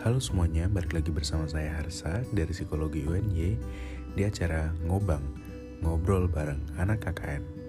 Halo semuanya, balik lagi bersama saya Harsa dari Psikologi UNY di acara Ngobang, Ngobrol Bareng Anak KKN.